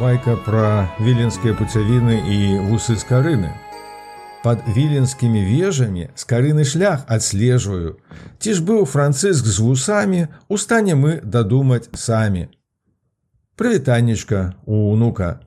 Байка пра віленскія пуцявіны і вусы з карыны. Пад віленскімі вежамі з карыны шлях адслежваю. Ці ж быў францыск з вусамі, у стане мы дадумаць самі. Прывітаннечка, унука.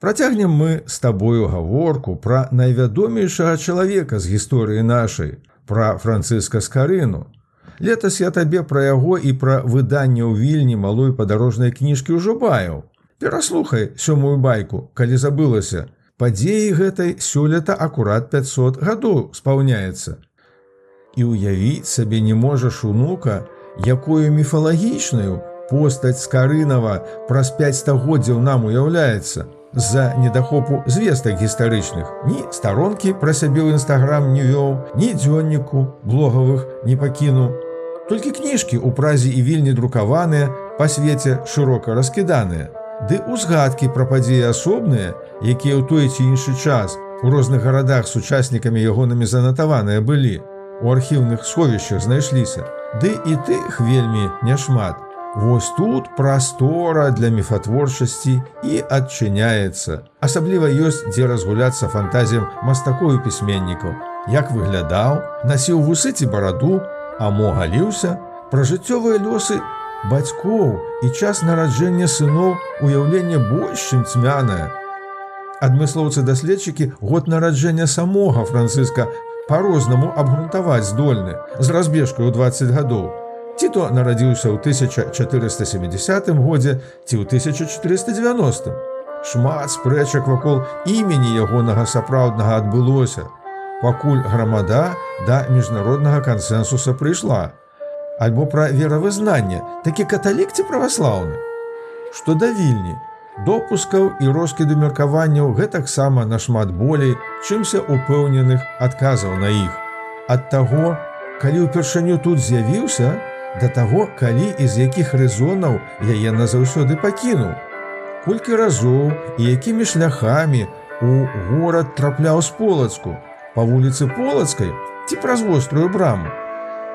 Працягнем мы з табою гаворку пра найвядомейшага чалавека з гісторыі нашай, пра францыска скарыну. Летась я табе пра яго і пра выданне ў вільні малой падарожнай кніжкі ўжо баяў. Пераслухай сёмую байку, калі забылася. Падзеі гэтай сёлета акурат 500 гадоў спаўняецца. І ўявіць сабе не можаш унука, якую міфалагічную постаць скарынава праз 5 стагоддзяў нам уяўляецца з-за недахопу звестак гістарычных. Ні старонкі пра сябе ў нстаграм не вёў, ні дзённіку блогавых не пакінуў. Толькі кніжкі ў празе і вільні друкаваныя па свеце шырока раскіданыя. Ды узгадкі пра падзеі асобныя, якія ў той ці іншы час у розных гарадах сучаснікамі ягонымі занатаваныя былі. У архіўных сховішчах знайшліся. Ды і тых вельмі няшмат. Вось тут прастора для міфатворчасці і адчыняецца. Асабліва ёсць, дзе разгуляцца фантазіям мастакою пісьменнікаў. Як выглядаў, насіў вусы ці бараду, а мо галіўся, пра жыццёвыя лёсы бацькоў і час нараджэння сыноў уяўленне больш чым цьмянае. Адмыслоўцы-даследчыкі год нараджэння самога францыска па-рознаму абгрунтаваць здольны з разбежкай у 20 гадоў. Ці то нарадзіўся ў 1470 годзе ці ў 1490. Шмат спрэчак вакол імені ягонага сапраўднага адбылося. Пакуль грамада да міжнароднага кансэнсуса прыйшла альбо пра веравызнанне, такі каталік ці праваслаўны. Што да вільні, допускаў і роскіду меркаванняў гэтаксама нашмат болей, чымся упэўненых адказаў на іх. Ад таго, калі ўпершыню тут з'явіўся, да таго, калі і з якіх рэзонаў яе назаўсёды пакінуў. Колькі разоў і якімі шляхамі у горад трапляў з полацку, па вуліцы полацкай ці праз вострую браму.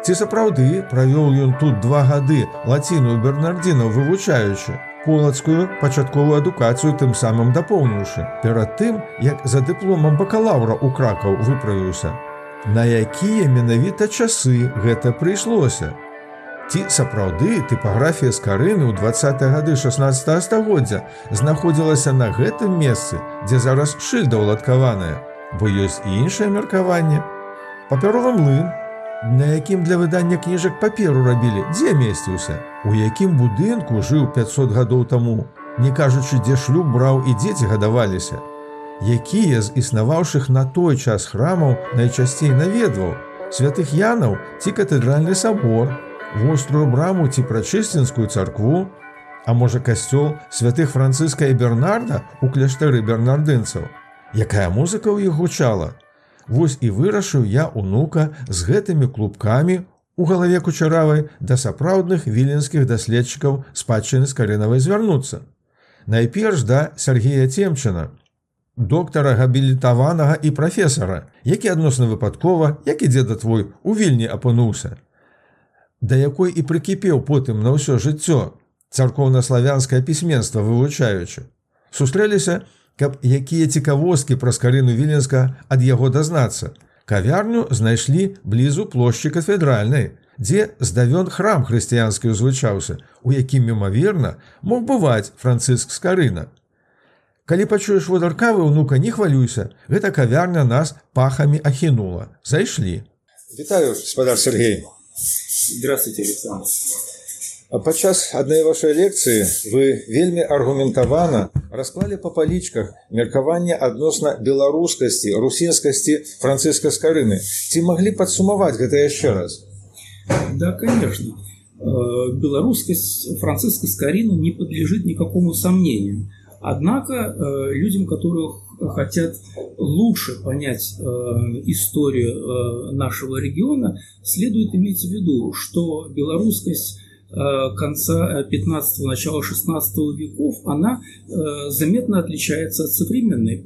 Ці сапраўды правёў ён тут два гады лаціную бернардзінаў вывучаючы полацкую пачатковую адукацыю тым самым дапоўніўшы перад тым як за дыпломам бакалаўра ў кракаў выправіўся. На якія менавіта часы гэта прыйшлося? Ці сапраўды тыпаграфія з карыны ў 20 гады 16 стагоддзя знаходзілася на гэтым месцы дзе зараз шыльда ўладкаваная? Бо ёсць і іншае меркаванне. Папяровы млын на якім для выдання кніжак паперу рабілі, дзе месціўся, у якім будынку жыў 500 гадоў таму, не кажучы, дзе шлюб браў і дзеці гадаваліся. Якія з існаваўшых на той час храмаў найчасцей наведваў, святых янаў ці катэдральны сабор, вострую браму ці прачысцінскую царкву, а можа касцёл святых францыска і Бернарда у кляштары бернардынцаў. Якая музыка ў іх гучала, Вось і вырашыў я унука з гэтымі клубкамі у галаве кучаравай да сапраўдных віленскіх даследчыкаў спадчыны з карынавай звярнуцца. Найперш да Сергея Цемчына, доктара габілітаванага і прафесара, які адносна выпадкова, як і дзеда твой у вільні апынуўся. Да якой і прыкіпеў потым на ўсё жыццё царкоўна-славянскае пісьменства вывучаючы. Сустрэліся, каб якія цікавосткі праз карыну віленска ад яго дазнацца. Кавярню знайшлі блізу плошчы кафедральнай, дзе здавён храм хрысціянскі ўзвычаўся, у якім мімаверна мог бываць францыск з карына. Калі пачуеш водаркавы ўнука не хвалюйся, гэта кавярня нас пахамі ахінула. Зайшлі. Вітаю спадар Сергей. Здравствуйте, Александр. Падчас адной вашай лекцыі вы вельмі аргументавана расклалі па палічках меркаванне адносна беларускасці, русінскасці францыска скарыны. Ці маглі падсумаваць гэта яшчэ раз? Да, конечно. Э, белорусскость Франциска Скорина не подлежит никакому сомнению. Однако э, людям, которые хотят лучше понять э, историю нашего региона, следует иметь в виду, что белорусскость Э, конца 15-го, начала 16 веков, она э, заметно отличается от современной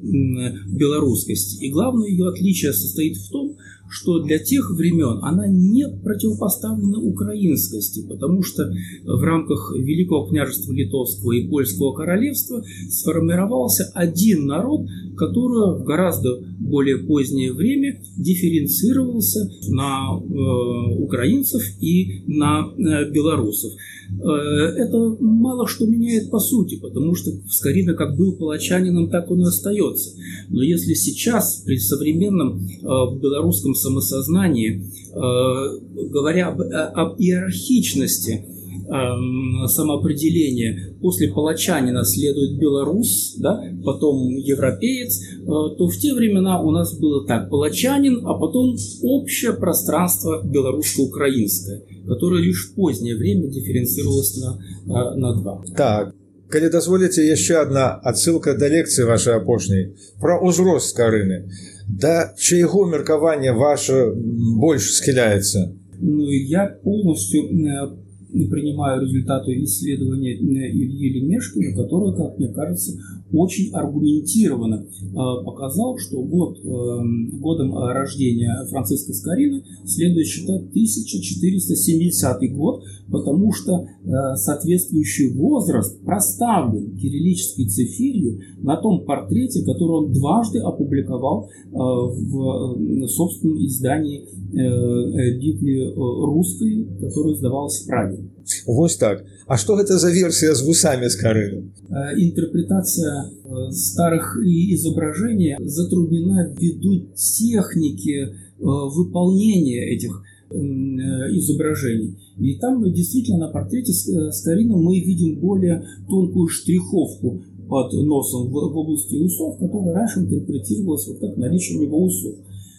белорусскости. И главное ее отличие состоит в том, что для тех времен она не противопоставлена украинскости, потому что в рамках Великого княжества Литовского и Польского королевства сформировался один народ, который в гораздо более позднее время дифференцировался на э, украинцев и на э, белорусов. Э, это мало что меняет по сути, потому что Скорина как был палачанином, так он и остается. Но если сейчас при современном э, белорусском самосознании, э, говоря об, об иерархичности эм, самоопределения, после палачанина следует белорус, да, потом европеец, то в те времена у нас было так, палачанин, а потом общее пространство белорусско-украинское которое лишь в позднее время дифференцировалось на, а, на два. Так, калі дазволіце яшчэ одна адсылка да лекцыі вашай апошняй пра ўзрост скарыны да чайго меркавання ваше больш схіляецца ну, я полностью э, принимаю результаты исследования э, Ильи Лемешкина, который, как мне кажется, очень аргументированно э, показал, что год, э, годом рождения Франциска Скорины следует считать 1470 год, потому что соответствующий возраст проставлен кириллической цифирью на том портрете, который он дважды опубликовал в собственном издании Библии русской, которая издавалась в Праге. Вось так. А что это за версия с вусами с Карыном? Э, интерпретация э, старых изображений затруднена ввиду техники э, выполнения этих изображений. И там действительно на портрете с Карином мы видим более тонкую штриховку под носом в области усов, которая раньше интерпретировалась вот как наличие у него усов.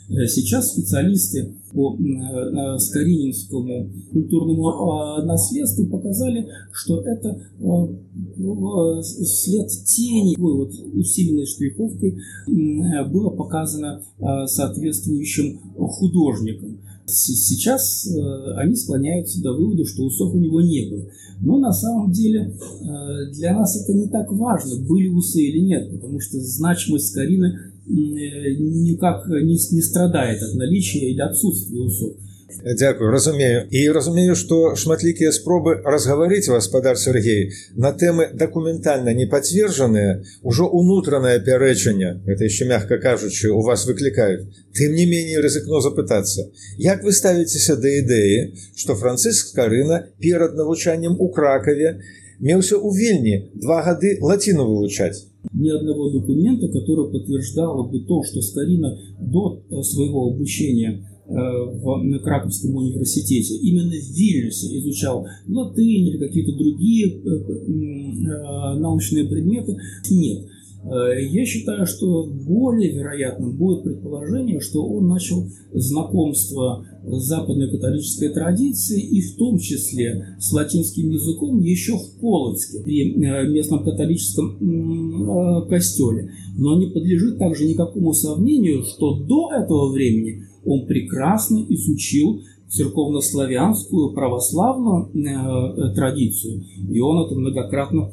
Э, сейчас специалисты по э, Скорининскому культурному а, наследству показали, что это э, след тени, вот усиленной штриховкой, было показано соответствующим художником. Сейчас они склоняются до вывода, что усов у него не было. Но на самом деле для нас это не так важно, были усы или нет, потому что значимость Скорины никак не, не страдает от наличия или отсутствия усов. Дякую, разумею. І разумею, што шматлікія спробы разгаварыць вас, спадар Сергей, на тэмы дакументальна не пацверджаныя, ужо унутранае пярэчанне, это яшчэ мягка кажучы, у вас выклікаюць. Тым не меней рызыкно запытацца, як вы ставіцеся да ідэі, што Францыск Карына перад навучаннем у кракаве меўся ў вільні два гады лаціну вывучаць Ни одного документа, который подтверждал бы то, что Скорина до э, своего обучения э, в Краковском университете именно в Вильнюсе изучал латынь или какие-то другие э, научные предметы. Нет. Э, я считаю, что более вероятным будет предположение, что он начал знакомство с западной католической традицией и в том числе с латинским языком еще в Полоцке, при э, местном католическом э, костеле. Но не подлежит также никакому сомнению, что до этого времени он прекрасно изучил церковнославянскую православную традицию, и он это многократно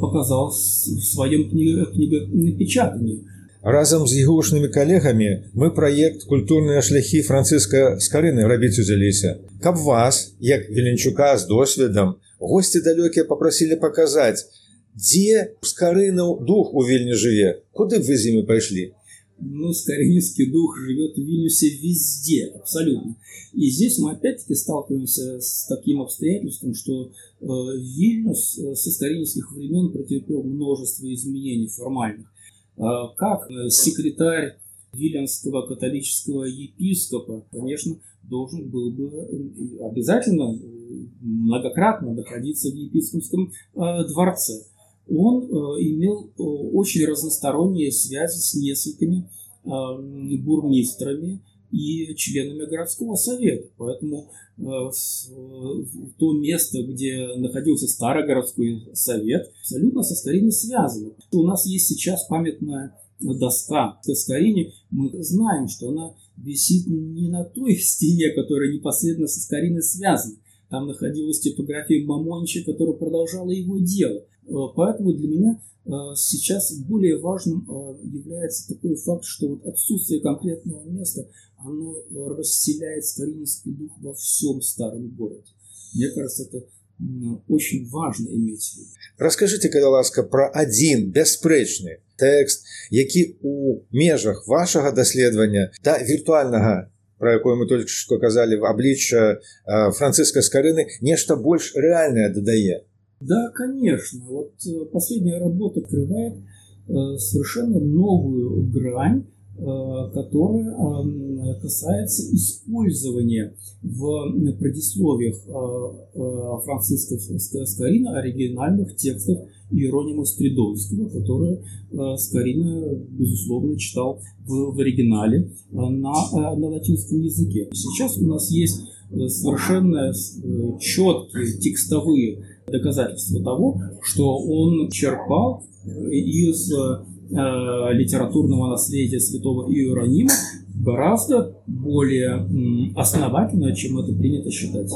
показал в своем книгопечатании. Разом з ігушнымі калегамі мы праект культурныя шляхі францыска скарыны рабіць узяліся. Каб вас, як Веленчука з досведам, госці далёкія папрасілі паказаць, дзе скарынаў дух у вільні жыве, куды б вы з імі пайшлі. Ну, скоринский дух живет в Вильнюсе везде, абсолютно. И здесь мы опять-таки сталкиваемся с таким обстоятельством, что э, Вильнюс э, со скоринских времен претерпел множество изменений формальных. Э, как э, секретарь Виленского католического епископа, конечно, должен был бы э, обязательно многократно находиться в епископском э, дворце он э, имел э, очень разносторонние связи с несколькими э, бурмистрами и членами городского совета. Поэтому то место, где находился старый городской совет, абсолютно со Скориной связано. У нас есть сейчас памятная доска к Скорине. Мы знаем, что она висит не на той стене, которая непосредственно со Скориной связана. Там находилась типография Мамонча, которая продолжала его дело. Э, поэтому для меня э, сейчас более важным э, является такой факт, что вот отсутствие конкретного места, оно расселяет скорининский дух во всем старом городе. Мне кажется, это очень важно иметь в виду. Расскажите, калі ласка пра адзін бясспрэчны тэкст які у межах вашага даследавання да віртуальнага про якое мы только что казалі в аблічча францыска скарыны нешта больш рэальнае дадае да конечно вот э, последняя работа открывает э, совершенно новую грань Э, которая касается использования в предисловиях э, э, Франциска Скорина оригинальных текстов Иеронима Стридонского, которые Скорина, безусловно, читал в, в оригинале на, на латинском языке. Сейчас у нас есть совершенно четкие текстовые доказательства того, что он черпал из Э, литературного наследия святого Иеронима гораздо более основательно, чем это принято считать.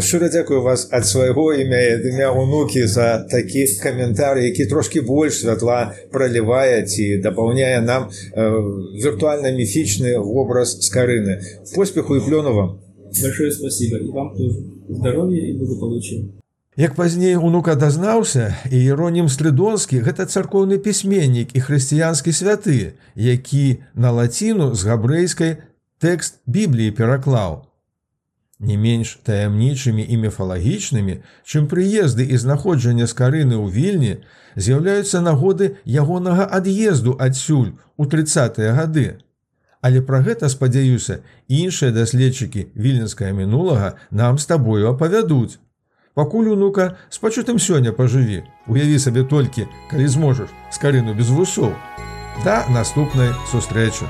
Шчыра дзякую вас ад свайго імя імя унукі за такі каментары, які трошкі больш святла пралівае ці дапаўняе нам э, віртуальна міфічны вобраз скарыны. Поспеху і плёну вам. Большое спасибо и вам тоже. Здоровья и благополучия. Як пазней унука дазнаўся, іеронім стрыдонскі гэта царкоўны пісьменнік і хрысціянскі святы, які на лаціну з габрэйскай тэкст бібліі пераклаў. Не менш таямнічымі і міфалагічнымі, чым прыезды і знаходжанне скарыны ў вільні з'яўляюцца нагоды ягонага ад'езду адсюль у тридцатыя гады. Але пра гэта спадзяюся, іншыя даследчыкі віленская мінулага нам з табою апавядуць. Пакуль унука з пачутым сёння пажыві, уяві сабе толькі, калі зможаш скарыну без вусоў. Да наступнай сустрэчы.